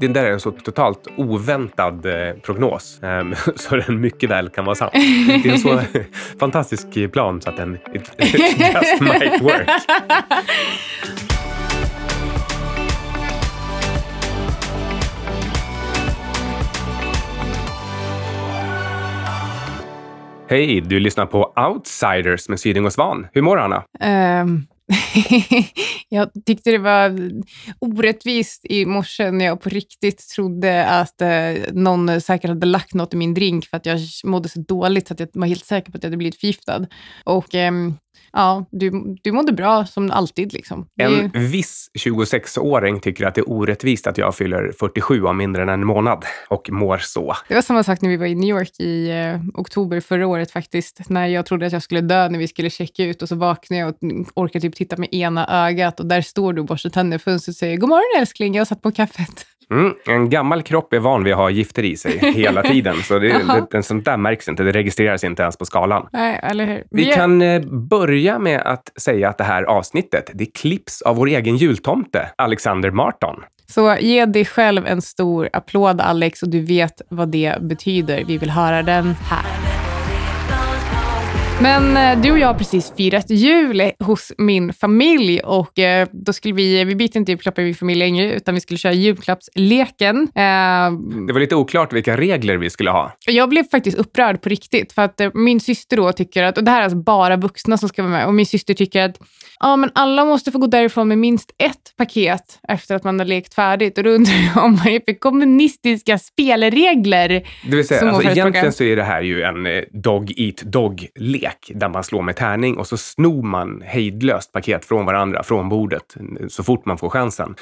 det där är en så totalt oväntad eh, prognos, ehm, så den mycket väl kan vara sann. Det är en så fantastisk plan så att den it, it just might work. Hej, du lyssnar på Outsiders med Syding och Svan. Hur mår Anna? Um, jag tyckte det var orättvist i morse när jag på riktigt trodde att eh, någon säkert hade lagt något i min drink för att jag mådde så dåligt att jag var helt säker på att jag hade blivit förgiftad. Och ehm, ja, du, du mådde bra som alltid. Liksom. En viss 26-åring tycker att det är orättvist att jag fyller 47 om mindre än en månad och mår så. Det var samma sak när vi var i New York i eh, oktober förra året faktiskt, när jag trodde att jag skulle dö när vi skulle checka ut och så vaknade jag och orkade typ titta med ena ögat och där står du och borstar tänderna i fönstret och säger God morgon älskling, jag har satt på kaffet. Mm, en gammal kropp är van vid att ha gifter i sig hela tiden, så det, det, det, sånt där märks inte. Det registreras inte ens på skalan. Nej, eller hur? Vi kan eh, börja med att säga att det här avsnittet, det klipps av vår egen jultomte, Alexander Marton. Så ge dig själv en stor applåd, Alex, och du vet vad det betyder. Vi vill höra den här. Men eh, du och jag har precis firat jul hos min familj och eh, då skulle vi, vi bytte inte julklappar i min familj längre, utan vi skulle köra julklappsleken. Eh, det var lite oklart vilka regler vi skulle ha. Jag blev faktiskt upprörd på riktigt, för att min syster då tycker att, och det här är alltså bara vuxna som ska vara med, och min syster tycker att ja, men alla måste få gå därifrån med minst ett paket efter att man har lekt färdigt. Och då undrar jag om vad är för kommunistiska spelregler. Det vill säga, alltså, egentligen så är det här ju en dog eat dog-lek där man slår med tärning och så snor man hejdlöst paket från varandra, från bordet, så fort man får chansen.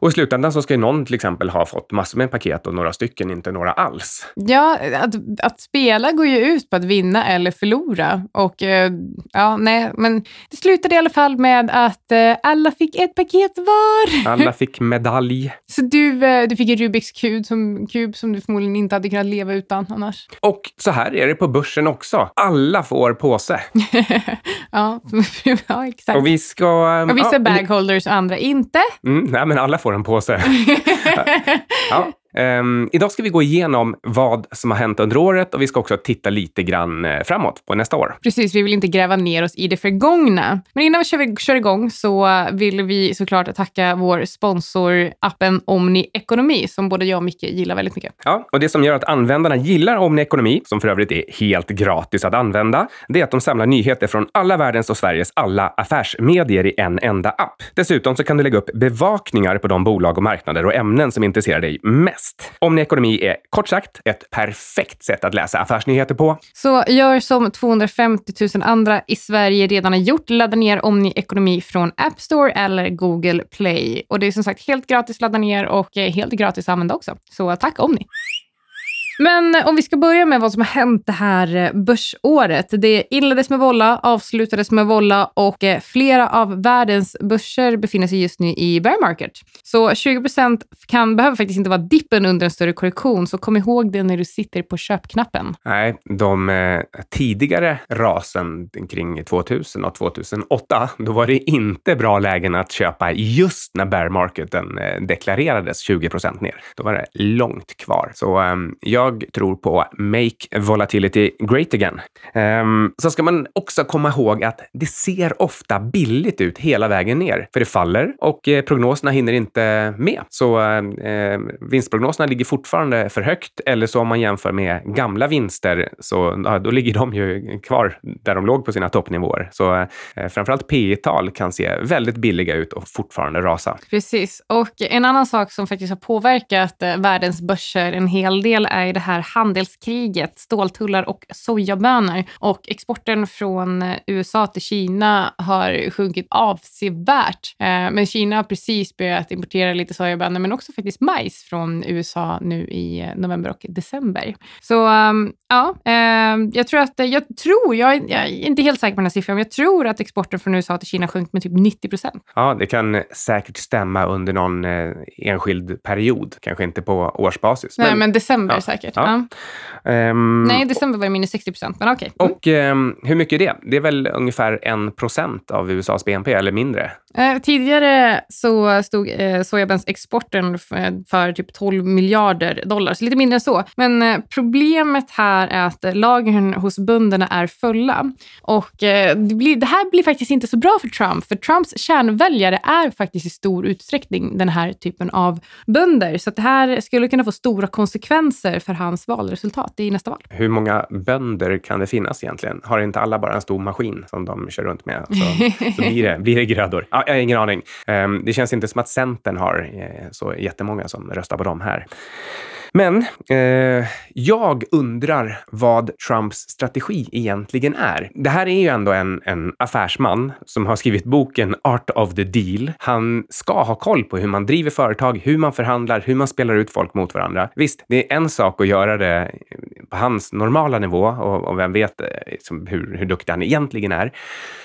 Och i slutändan så ska ju någon till exempel ha fått massor med paket och några stycken inte några alls. Ja, att, att spela går ju ut på att vinna eller förlora. Och eh, ja, nej, men det slutade i alla fall med att eh, alla fick ett paket var. Alla fick medalj. Så du, eh, du fick en Rubiks kub som, kub som du förmodligen inte hade kunnat leva utan annars. Och så här är det på börsen också. Alla får påse. ja, ja, exakt. Och vi ska... Och vissa ja, bagholders och andra inte. Mm, nej, men alla får en påse. ja. Um, idag ska vi gå igenom vad som har hänt under året och vi ska också titta lite grann eh, framåt på nästa år. Precis, vi vill inte gräva ner oss i det förgångna. Men innan vi kör, kör igång så vill vi såklart tacka vår sponsor appen Omni Ekonomi som både jag och Micke gillar väldigt mycket. Ja, och det som gör att användarna gillar Omni Ekonomi, som för övrigt är helt gratis att använda, det är att de samlar nyheter från alla världens och Sveriges alla affärsmedier i en enda app. Dessutom så kan du lägga upp bevakningar på de bolag och marknader och ämnen som intresserar dig mest bäst. Omni Ekonomi är kort sagt ett perfekt sätt att läsa affärsnyheter på. Så gör som 250 000 andra i Sverige redan har gjort. Ladda ner Omni Ekonomi från App Store eller Google Play. Och det är som sagt helt gratis att ladda ner och eh, helt gratis att använda också. Så tack Omni! Men eh, om vi ska börja med vad som har hänt det här eh, börsåret. Det inleddes med volla, avslutades med volla och eh, flera av världens börser befinner sig just nu i bear market. Så 20 kan, behöver faktiskt inte vara dippen under en större korrektion, så kom ihåg det när du sitter på köpknappen. Nej, de eh, tidigare rasen kring 2000 och 2008, då var det inte bra lägen att köpa just när bear marketen eh, deklarerades 20% ner. Då var det långt kvar. Så eh, jag jag tror på Make Volatility Great Again. Um, så ska man också komma ihåg att det ser ofta billigt ut hela vägen ner, för det faller och eh, prognoserna hinner inte med. Så eh, vinstprognoserna ligger fortfarande för högt, eller så om man jämför med gamla vinster, så ja, då ligger de ju kvar där de låg på sina toppnivåer. Så eh, framförallt P tal kan se väldigt billiga ut och fortfarande rasa. Precis. Och en annan sak som faktiskt har påverkat eh, världens börser en hel del är det här handelskriget, ståltullar och sojabönor. Och exporten från eh, USA till Kina har sjunkit avsevärt. Eh, men Kina har precis börjat importera lite sojabönor, men också faktiskt majs från USA nu i eh, november och december. Så ehm, ja, ehm, jag tror att, jag tror, jag är inte helt säker på den här siffran, men jag tror att exporten från USA till Kina sjönk med typ 90 procent. Ja, det kan säkert stämma under någon enskild period, kanske inte på årsbasis. Nej, men, men december ja. säkert säkert. Ja. Um, Nej, i december var det minus 60 procent, men okej. Okay. Mm. Och um, hur mycket är det? Det är väl ungefär en procent av USAs BNP, eller mindre? Eh, tidigare så stod eh, sojabönsexporten för, eh, för typ 12 miljarder dollar, så lite mindre än så. Men eh, problemet här är att lagren hos bönderna är fulla. Och eh, det, blir, det här blir faktiskt inte så bra för Trump, för Trumps kärnväljare är faktiskt i stor utsträckning den här typen av bönder. Så det här skulle kunna få stora konsekvenser för hans valresultat i nästa val. Hur många bönder kan det finnas egentligen? Har inte alla bara en stor maskin som de kör runt med? Så, så blir, det, blir det grödor. Jag har ingen aning. Ehm, det känns inte som att Centern har eh, så jättemånga som röstar på dem här. Men eh, jag undrar vad Trumps strategi egentligen är. Det här är ju ändå en, en affärsman som har skrivit boken Art of the Deal. Han ska ha koll på hur man driver företag, hur man förhandlar, hur man spelar ut folk mot varandra. Visst, det är en sak att göra det på hans normala nivå och, och vem vet liksom, hur, hur duktig han egentligen är.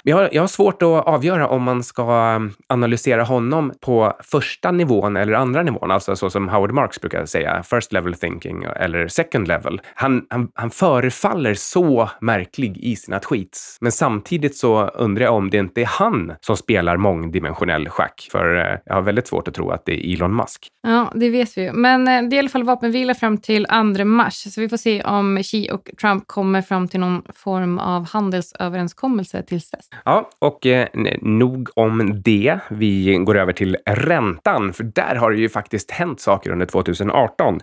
Jag har, jag har svårt att avgöra om man ska eh, analysera honom på första nivån eller andra nivån, alltså så som Howard Marks brukar säga, first level thinking eller second level. Han, han, han förefaller så märklig i sina tweets, men samtidigt så undrar jag om det inte är han som spelar mångdimensionell schack, för eh, jag har väldigt svårt att tro att det är Elon Musk. Ja, det vet vi ju. Men eh, det är i alla fall vapenvila fram till 2 mars, så vi får se om Xi och Trump kommer fram till någon form av handelsöverenskommelse tills dess. Ja, och eh, nog om det. Vi går över till räntan, för där har det ju faktiskt hänt saker under 2018.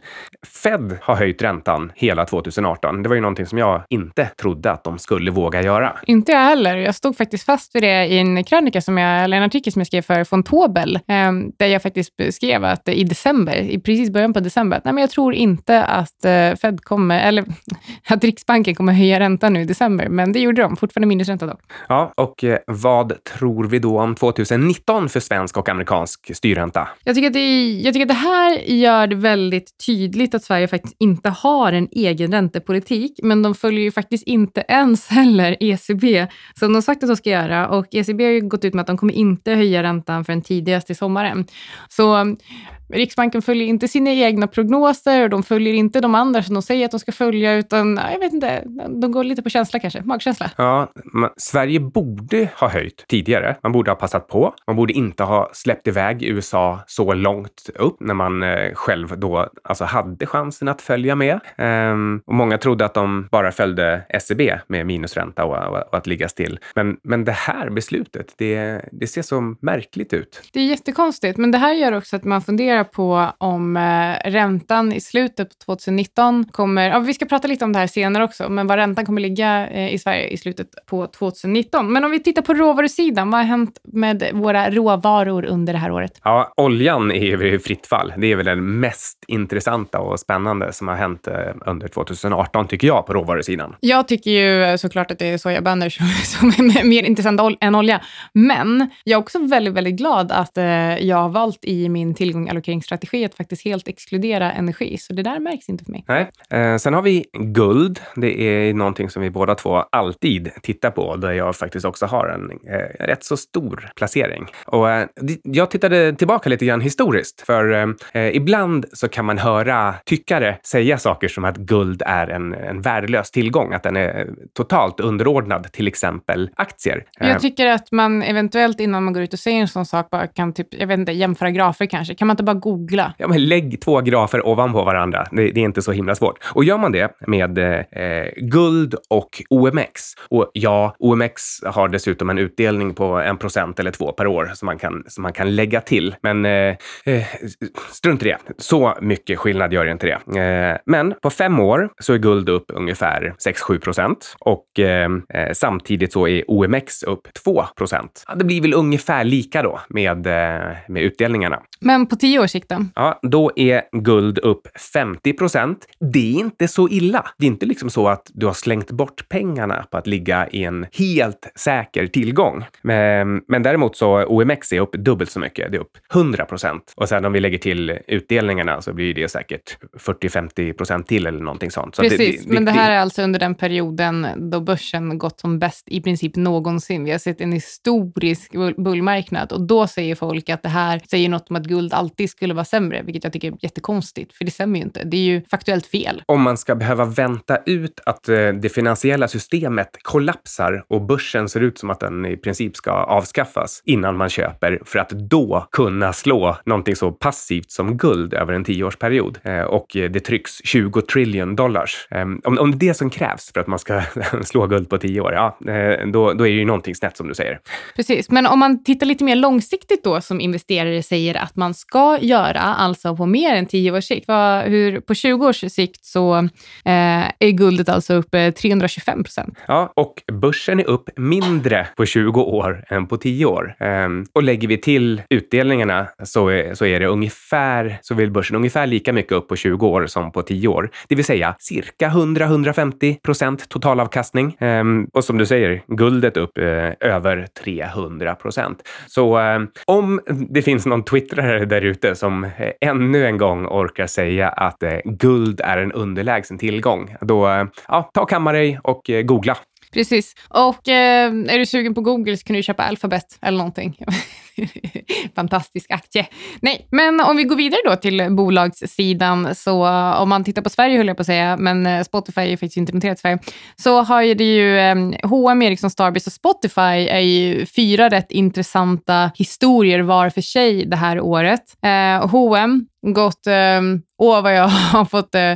Fed har höjt räntan hela 2018. Det var ju någonting som jag inte trodde att de skulle våga göra. Inte jag heller. Jag stod faktiskt fast vid det i en krönika, som jag, eller en artikel som jag skrev för von Tobel, eh, där jag faktiskt skrev att i december, i precis början på december, nej, men jag tror inte att eh, Fed kommer, eller att Riksbanken kommer höja räntan nu i december, men det gjorde de. Fortfarande minusränta dock. Ja, och eh, vad tror vi då om 2019 för svensk och amerikansk styrränta? Jag tycker, att det, jag tycker att det här gör det väldigt tydligt att Sverige faktiskt inte har en egen räntepolitik, men de följer ju faktiskt inte ens heller ECB som de sagt att de ska göra. Och ECB har ju gått ut med att de kommer inte höja räntan förrän tidigast i sommaren. Så Riksbanken följer inte sina egna prognoser och de följer inte de andra som de säger att de ska följa, utan jag vet inte, de går lite på känsla kanske, magkänsla. Ja, Sverige borde ha höjt tidigare. Man borde ha passat på. Man borde inte ha släppt iväg USA så långt upp när man eh, själv då alltså hade chansen att följa med. Ehm, och många trodde att de bara följde SEB med minusränta och, och, och, att ligga still. Men, men det här beslutet, det, det ser så märkligt ut. Det är jättekonstigt, men det här gör också att man funderar fundera på om eh, räntan i slutet på 2019 kommer... Ja, vi ska prata lite om det här senare också, men var räntan kommer ligga eh, i Sverige i slutet på 2019. Men om vi tittar på råvarusidan, vad har hänt med våra råvaror under det här året? Ja, oljan är ju i fritt fall. Det är väl det mest intressanta och spännande som har hänt eh, under 2018, tycker jag, på råvarusidan. Jag tycker ju såklart att det är sojabönor som, som är mer intressant än olja. Men jag är också väldigt, väldigt glad att jag har valt i min tillgång allokeringsstrategi att faktiskt helt exkludera energi. Så det där märks inte för mig. Nej. Eh, sen har vi guld. Det är någonting som vi båda två alltid tittar på, där jag faktiskt också har en eh, rätt så stor placering. Och eh, jag tittade tillbaka lite grann historiskt, för eh, ibland så kan man höra tyckare säga saker som att guld är en, en värdelös tillgång, att den är totalt underordnad till exempel aktier. Jag eh, tycker att man eventuellt innan man går ut och säger en sån sak bara kan typ, jag vet inte, jämföra grafer kanske. Kan man inte bara googla. Ja, men lägg två grafer ovanpå varandra. Det, det är inte så himla svårt. Och gör man det med eh, guld och OMX, och ja, OMX har dessutom en utdelning på en procent eller två per år som man kan, som man kan lägga till. Men eh, eh strunt i det. Så mycket skillnad gör inte det. Eh, men på fem år så är guld upp ungefär 6-7 procent och eh, eh, samtidigt så är OMX upp 2 procent. Ja, det blir väl ungefär lika då med, med utdelningarna. Men på tio års sikt då? Ja, då är guld upp 50 procent. Det är inte så illa. Det är inte liksom så att du har slängt bort pengarna på att ligga i en helt säker tillgång. Men, men däremot så OMX är upp dubbelt så mycket. Det är upp 100 procent. Och sen om vi lägger till utdelningarna så blir det säkert 40-50 procent till eller någonting sånt. Så Precis, det, det, men det här är alltså under den perioden då börsen gått som bäst i princip någonsin. Vi har sett en historisk bullmarknad och då säger folk att det här säger något om att guld alltid skulle vara sämre, vilket jag tycker är jättekonstigt, för det stämmer ju inte. Det är ju faktuellt fel. Om man ska behöva vänta ut att eh, det finansiella systemet kollapsar och börsen ser ut som att den i princip ska avskaffas innan man köper för att då kunna slå någonting så passivt som guld över en tioårsperiod eh, och det trycks 20 trillion dollars. Ehm, om, om det är det som krävs för att man ska slå guld på tio år, ja, eh, då, då är det ju någonting snett som du säger. Precis, men om man tittar lite mer långsiktigt då som investerare säger att man ska göra, alltså på mer än tio års sikt. Vad, hur, på 20 års sikt så eh, är guldet alltså upp 325 procent. Ja, och börsen är upp mindre på 20 år än på 10 år. Ehm, och lägger vi till utdelningarna så är, så är det ungefär, så vill börsen ungefär lika mycket upp på 20 år som på 10 år. Det vill säga cirka 100-150 procent totalavkastning. Ehm, och som du säger, guldet upp eh, över 300 procent. Så eh, om det finns någon twittrare där ute som eh, ännu en gång orkar säga att eh, guld är en underlägsen tillgång, då eh, ja, ta kamma dig och googla. Precis. Och eh, är du sugen på Google så kan du köpa Alphabet eller någonting. Fantastisk aktie. Nej, men om vi går vidare då till bolagssidan, så om man tittar på Sverige höll jag på att säga, men eh, Spotify är faktiskt inte noterat i Sverige, så har ju det ju eh, H&M, Ericsson, Starbase och Spotify är ju fyra rätt intressanta historier var för sig det här året. Eh, H&M gått, eh, åh vad jag har fått eh,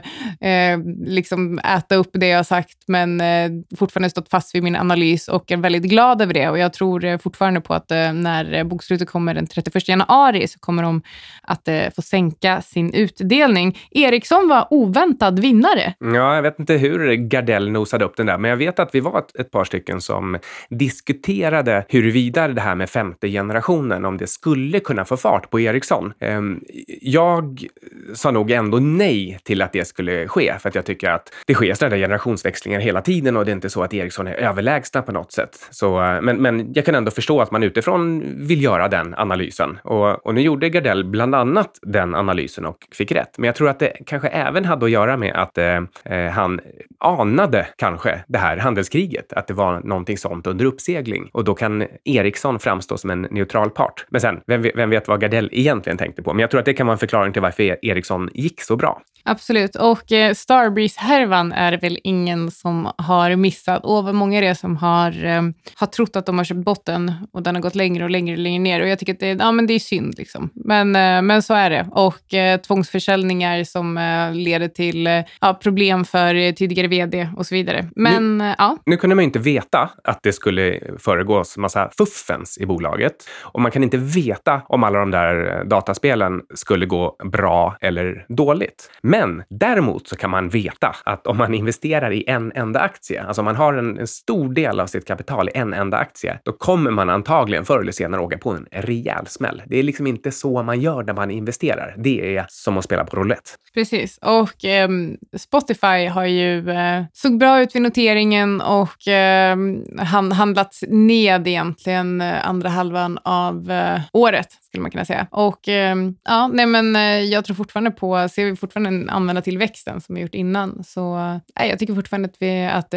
eh, liksom äta upp det jag har sagt, men eh, fortfarande stått fast vid min analys och är väldigt glad över det. Och jag tror eh, fortfarande på att eh, när eh, bokslutet kommer den 31 januari så kommer de att eh, få sänka sin utdelning. Ericsson var oväntad vinnare. Ja, jag vet inte hur Gardell nosade upp den där, men jag vet att vi var ett, ett par stycken som diskuterade huruvida det här med femte generationen, om det skulle kunna få fart på Ericsson. Ehm, jag sa nog ändå nej till att det skulle ske, för att jag tycker att det sker sådana generationsväxlingar hela tiden och det är inte så att Ericsson är överlägsna på något sätt. Så, eh, men, men jag kan ändå förstå att man utifrån vill göra den analysen. Och, och nu gjorde Gardell bland annat den analysen och fick rätt. Men jag tror att det kanske även hade att göra med att eh, eh han anade kanske det här handelskriget, att det var någonting sånt under uppsegling. Och då kan Ericsson framstå som en neutral part. Men sen, vem, vem vet vad Gardell egentligen tänkte på? Men jag tror att det kan vara en förklaring till varför Ericsson gick så bra. Absolut. Och eh, Starbreeze-härvan är väl ingen som har missat. Och vad många är det som har, eh, har trott att de har köpt botten och den har gått längre och längre och längre ner. Och jag tycker att det, ja, men det är synd. Liksom. Men, eh, men så är det. Och eh, tvångsförsäljningar som eh, leder till ja, problem för tidigare vd och så vidare. Men nu, ja. Nu kunde man ju inte veta att det skulle föregås massa fuffens i bolaget. Och man kan inte veta om alla de där dataspelen skulle gå bra eller dåligt. Men däremot så kan man veta att om man investerar i en enda aktie, alltså om man har en, en stor del av sitt kapital i en enda aktie, då kommer man antagligen förr eller senare åka på en rejäl smäll. Det är liksom inte så man gör när man investerar. Det är som att spela på roulette. Precis. Och eh, Spotify har ju eh, såg bra ut vid noteringen och eh, han, handlats ned egentligen eh, andra halvan av eh, året skulle man kunna säga. Och ehm, ja, nej men eh, jag tror fortfarande på, ser vi fortfarande en användartillväxten som vi gjort innan, så eh, jag tycker fortfarande att, vi, att,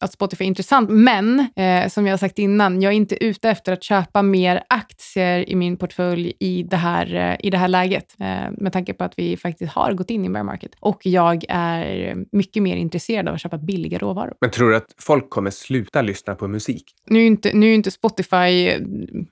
att Spotify är intressant. Men eh, som jag har sagt innan, jag är inte ute efter att köpa mer aktier i min portfölj i det här, eh, i det här läget, eh, med tanke på att vi faktiskt har gått in i bear market. Och jag är mycket mer intresserad av att köpa billiga råvaror. Men tror du att folk kommer sluta lyssna på musik? Nu är inte, nu är inte Spotify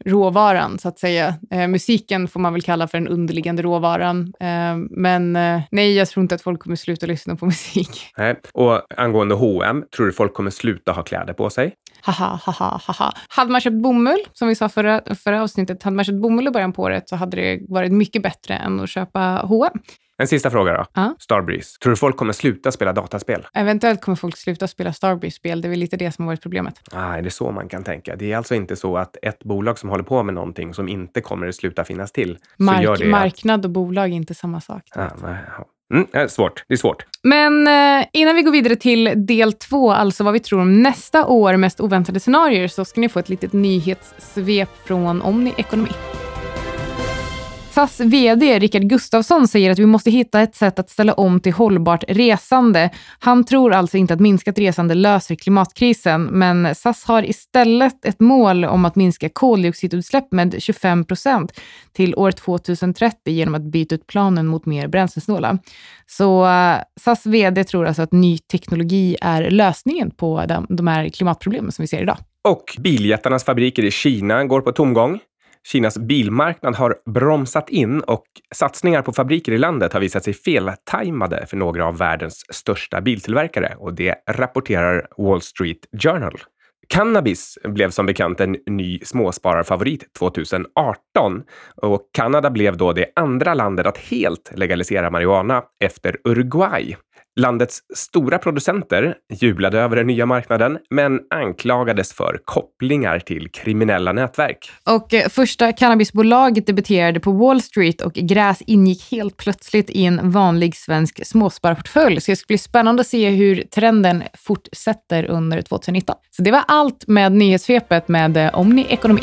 råvaran, så att säga musiken får man väl kalla för den underliggande råvaran. Eh, men eh, nej, jag tror inte att folk kommer sluta lyssna på musik. Nej. Och angående H&M, tror du folk kommer sluta ha kläder på sig? Haha, haha, haha. Hade man köpt bomull, som vi sa förra, förra avsnittet, hade man köpt bomull i början på året så hade det varit mycket bättre än att köpa H&M. En sista fråga då. Ja. Starbreeze. Tror du folk kommer sluta spela dataspel? Eventuellt kommer folk sluta spela Starbreeze-spel. Det är väl lite det som har varit problemet. Ah, är det så man kan tänka? Det är alltså inte så att ett bolag som håller på med någonting som inte kommer att sluta finnas till, Mark, marknad och bolag är inte samma sak. Ah, Mm, det är svårt. Det är svårt. Men eh, innan vi går vidare till del två, alltså vad vi tror om nästa år mest oväntade scenarier, så ska ni få ett litet nyhetssvep från Omni Ekonomi. SAS VD Rickard Gustafsson säger att vi måste hitta ett sätt att ställa om till hållbart resande. Han tror alltså inte att minskat resande löser klimatkrisen, men SAS har istället ett mål om att minska koldioxidutsläpp med 25 procent till år 2030 genom att byta ut planen mot mer bränslesnåla. Så eh, SAS VD tror alltså att ny teknologi är lösningen på de, de här klimatproblemen som vi ser idag. Och biljättarnas fabriker i Kina går på tomgång. Kinas bilmarknad har bromsat in och satsningar på fabriker i landet har visat sig feltajmade för några av världens största biltillverkare och det rapporterar Wall Street Journal. Cannabis blev som bekant en ny småspararfavorit 2018 och Kanada blev då det andra landet att helt legalisera marijuana efter Uruguay. Landets stora producenter jublade över den nya marknaden, men anklagades för kopplingar till kriminella nätverk. Och eh, första cannabisbolaget debuterade på Wall Street och gräs ingick helt plötsligt i en vanlig svensk småsparportfölj. Så det ska bli spännande att se hur trenden fortsätter under 2019. Så det var allt med nyhetssvepet med eh, Omni Ekonomi.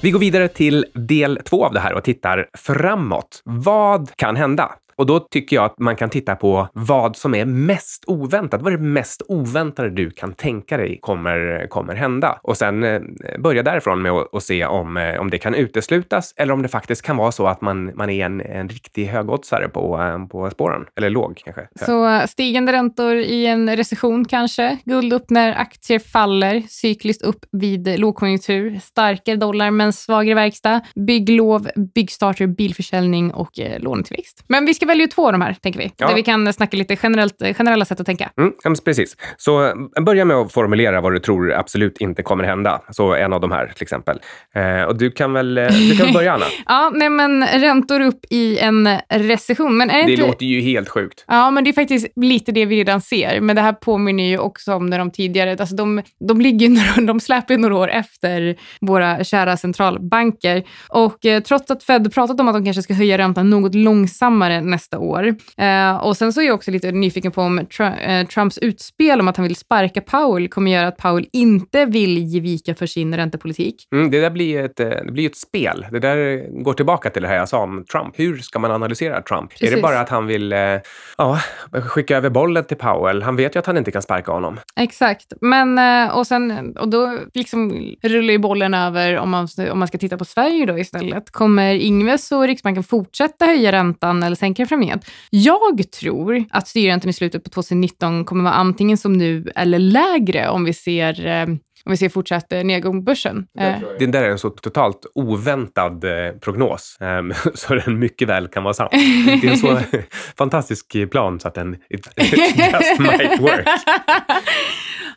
Vi går vidare till del två av det här och tittar framåt. Vad kan hända? Och då tycker jag att man kan titta på vad som är mest oväntat. Vad är det mest oväntade du kan tänka dig kommer, kommer hända? Och sen eh, börja därifrån med att se om, eh, om det kan uteslutas eller om det faktiskt kan vara så att man, man är en, en riktig högoddsare på, eh, på spåren. Eller låg kanske. Så eh, stigande räntor i en recession kanske. Guld upp när aktier faller. Cykliskt upp vid lågkonjunktur. Starkare dollar men svagare verkstad. Bygglov, byggstarter, bilförsäljning och eh, lånetillväxt. Men vi ska välja ut två av de här, tänker vi. Ja. Där vi kan snacka lite generellt, generella sätt att tänka. Mm, precis. Så eh, börja med att formulera vad du tror absolut inte kommer hända. Så en av de här till exempel. Eh, och du kan väl, eh, du kan börja, Anna? ja, nej men räntor upp i en recession. Men är det inte... låter ju helt sjukt. Ja, men det är faktiskt lite det vi redan ser. Men det här påminner ju också om när de tidigare, alltså de, de ligger, de släpar några år efter våra kära centralbanker. Och eh, trots att Fed pratat om att de kanske ska höja räntan något långsammare nästa år. Eh, och sen så är jag också lite nyfiken på om Tr eh, Trumps utspel om att han vill sparka Powell kommer göra att Powell inte vill ge vika för sin räntepolitik. Mm, det där blir ett, eh, det blir ett spel. Det där går tillbaka till det här jag sa om Trump. Hur ska man analysera Trump? Precis. Är det bara att han vill eh, ja, skicka över bollen till Powell? Han vet ju att han inte kan sparka honom. Exakt, men eh, och sen och då liksom rullar ju bollen över om man, om man ska titta på Sverige då istället. Kommer Ingves och Riksbanken fortsätta höja räntan eller sänka framgent? Jag tror att styrräntan i slutet på 2019 kommer vara antingen som nu eller lägre om vi ser eh, om vi ser fortsatt eh, nedgång på börsen. Eh. Det där är en så totalt oväntad prognos, ehm, så den mycket väl kan vara sann. Det är en så fantastisk plan så att den it just might work.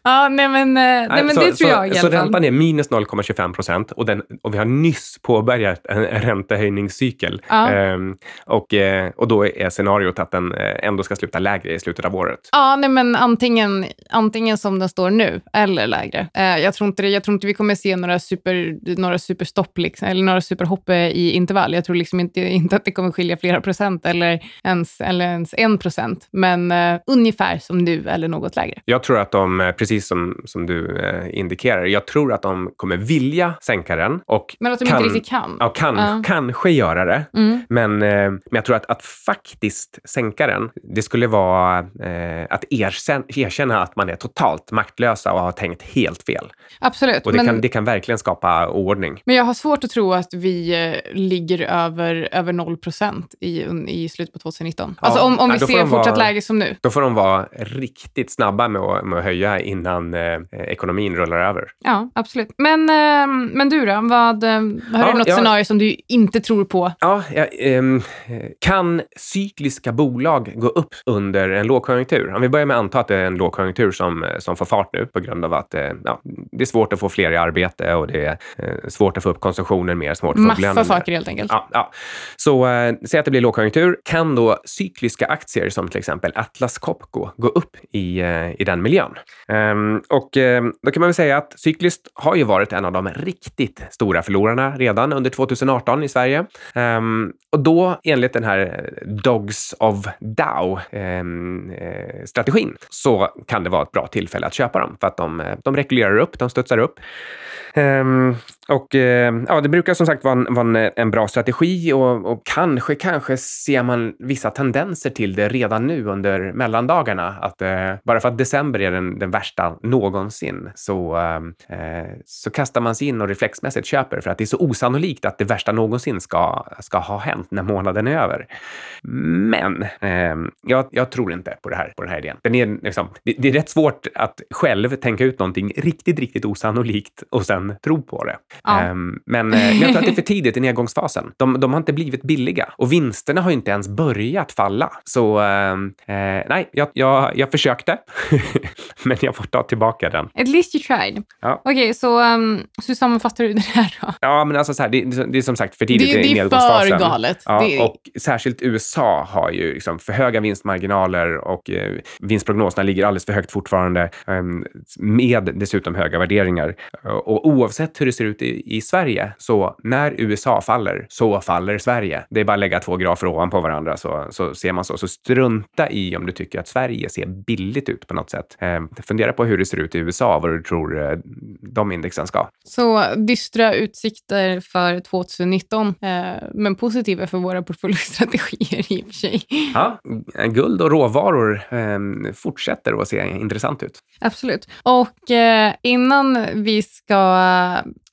Ja, nej men, nej, nej men så, det tror jag i alla fall. Så räntan är minus 0,25 procent och, och vi har nyss påbörjat en räntehöjningscykel. Ja. Ehm, och, och då är scenariot att den ändå ska sluta lägre i slutet av året. Ja, nej men antingen, antingen som den står nu eller lägre jag, tror inte jag tror inte vi kommer se några, super, några superstopp liksom, eller några superhopp i intervall. Jag tror liksom inte, inte att det kommer skilja flera procent eller ens, eller ens en procent, men uh, ungefär som nu eller något lägre. Jag tror att de, eh, precis som, som du uh, indikerar, jag tror att de kommer vilja sänka den. Och men att de kan, inte riktigt kan? Ja, kan, uh. kanske göra det. Mm. Men, men jag tror att, att faktiskt sänka den, det skulle vara att erkänna, erkänna att man är totalt maktlösa och har tänkt helt fel. Absolut. Och det, men, kan, det kan verkligen skapa oordning. Men jag har svårt att tro att vi eh, ligger över, över 0 i, i slutet på 2019. Ja, alltså om, om vi ser fortsatt vara, läge som nu. Då får de vara riktigt snabba med att, med att höja innan eh, ekonomin rullar över. Ja, absolut. Men, eh, men du då? Vad, eh, har ja, du något ja, scenario som du inte tror på? Ja, ja ehm, kan cykliska bolag gå upp under en lågkonjunktur? Om vi börjar med att anta att det är en lågkonjunktur som, som får fart nu på grund av att eh, ja, det är svårt att få fler i arbete och det är eh, svårt att få upp konsumtionen mer. Svårt att Massa få saker helt enkelt. Ja, ja. Så eh, säg att det blir lågkonjunktur. Kan då cykliska aktier som till exempel Atlas Copco gå upp i, eh, i den miljön? Um, Ehm, och ehm, då kan man väl säga att cykliskt har ju varit en av de riktigt stora förlorarna redan under 2018 i Sverige. Um, och då enligt den här Dogs of Dow-strategin eh, så kan det vara ett bra tillfälle att köpa dem för att de, eh, de rekylerar upp, de studsar upp. Och eh, ja, det brukar som sagt vara en, vara en, eh, en bra strategi och, och, kanske, kanske ser man vissa tendenser till det redan nu under mellandagarna. Att eh, bara för att december är den, den värsta någonsin så, eh, eh, så kastar man sig in och reflexmässigt köper för att det är så osannolikt att det värsta någonsin ska, ska ha hänt när månaden är över. Men eh, jag, jag, tror inte på det här, på den här idén. Den är, liksom, det, det, är rätt svårt att själv tänka ut någonting riktigt, riktigt osannolikt och sen tro på det. Ja. Eh, men jag tror att det är för tidigt i nedgångsfasen. De, de har inte blivit billiga och vinsterna har inte ens börjat falla. Så ehm, eh, nej, jag, jag, jag försökte, men jag får ta tillbaka den. At least you tried. Ja. Okej, okay, så um, hur sammanfattar du det här då? Ja, men alltså så här, det, det är som sagt för tidigt det, i nedgångsfasen. Det är för galet. Ja, det... Och särskilt USA har ju liksom för höga vinstmarginaler och eh, vinstprognoserna ligger alldeles för högt fortfarande eh, med dessutom höga värderingar. Och oavsett hur det ser ut i, i Sverige, så när USA faller, så faller Sverige. Det är bara att lägga två grafer ovanpå varandra så, så ser man så. Så strunta i om du tycker att Sverige ser billigt ut på något sätt. Eh, fundera på hur det ser ut i USA, vad du tror eh, de indexen ska. Så dystra utsikter för 2019, eh, men positiva för våra portföljstrategier i och för sig. Ja, guld och råvaror eh, fortsätter att se intressant ut. Absolut. Och eh, innan vi ska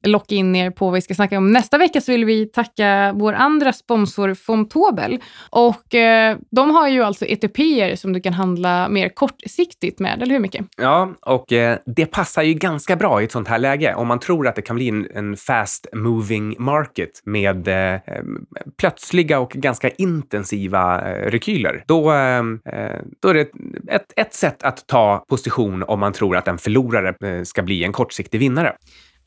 locka in er på vad vi ska snacka om nästa vecka så vill vi tacka vår andra sponsor Fontobel. Och eh, de har ju alltså ETP som du kan handla mer kortsiktigt med, eller hur Micke? Ja, och eh, det passar ju ganska bra i ett sånt här läge. Om man tror att det kan bli en, en fast moving market med eh, eh plötsliga och ganska intensiva eh, rekyler, då, eh, eh då är det ett, ett sätt att ta position om man tror att en förlorare eh, ska bli en kortsiktig vinnare.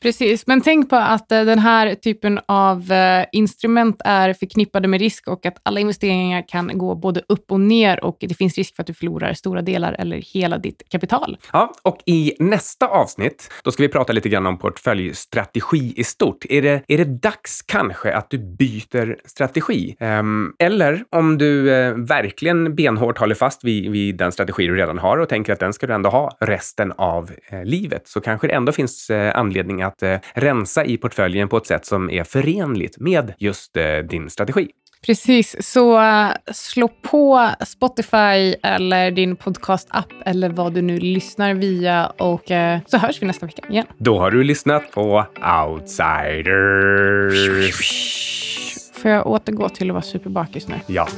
Precis, men tänk på att eh, den här typen av eh, instrument är förknippade med risk och att alla investeringar kan gå både upp och ner och det finns risk för att du förlorar stora delar eller hela ditt kapital. Ja, och i nästa avsnitt, då ska vi prata lite grann om portföljstrategi i stort. Är det, är det dags kanske att du byter strategi? Ehm, eller om du eh, verkligen benhårt håller fast vid, vid, den strategi du redan har och tänker att den ska du ändå ha resten av livet, så kanske det ändå finns anledning att att eh, rensa i portföljen på ett sätt som är förenligt med just eh, din strategi. Precis, så uh, slå på Spotify eller din podcast-app eller vad du nu lyssnar via och så hörs vi nästa vecka igen. Då har du lyssnat på Outsiders. Får jag återgå till att vara superbakis nu? Ja.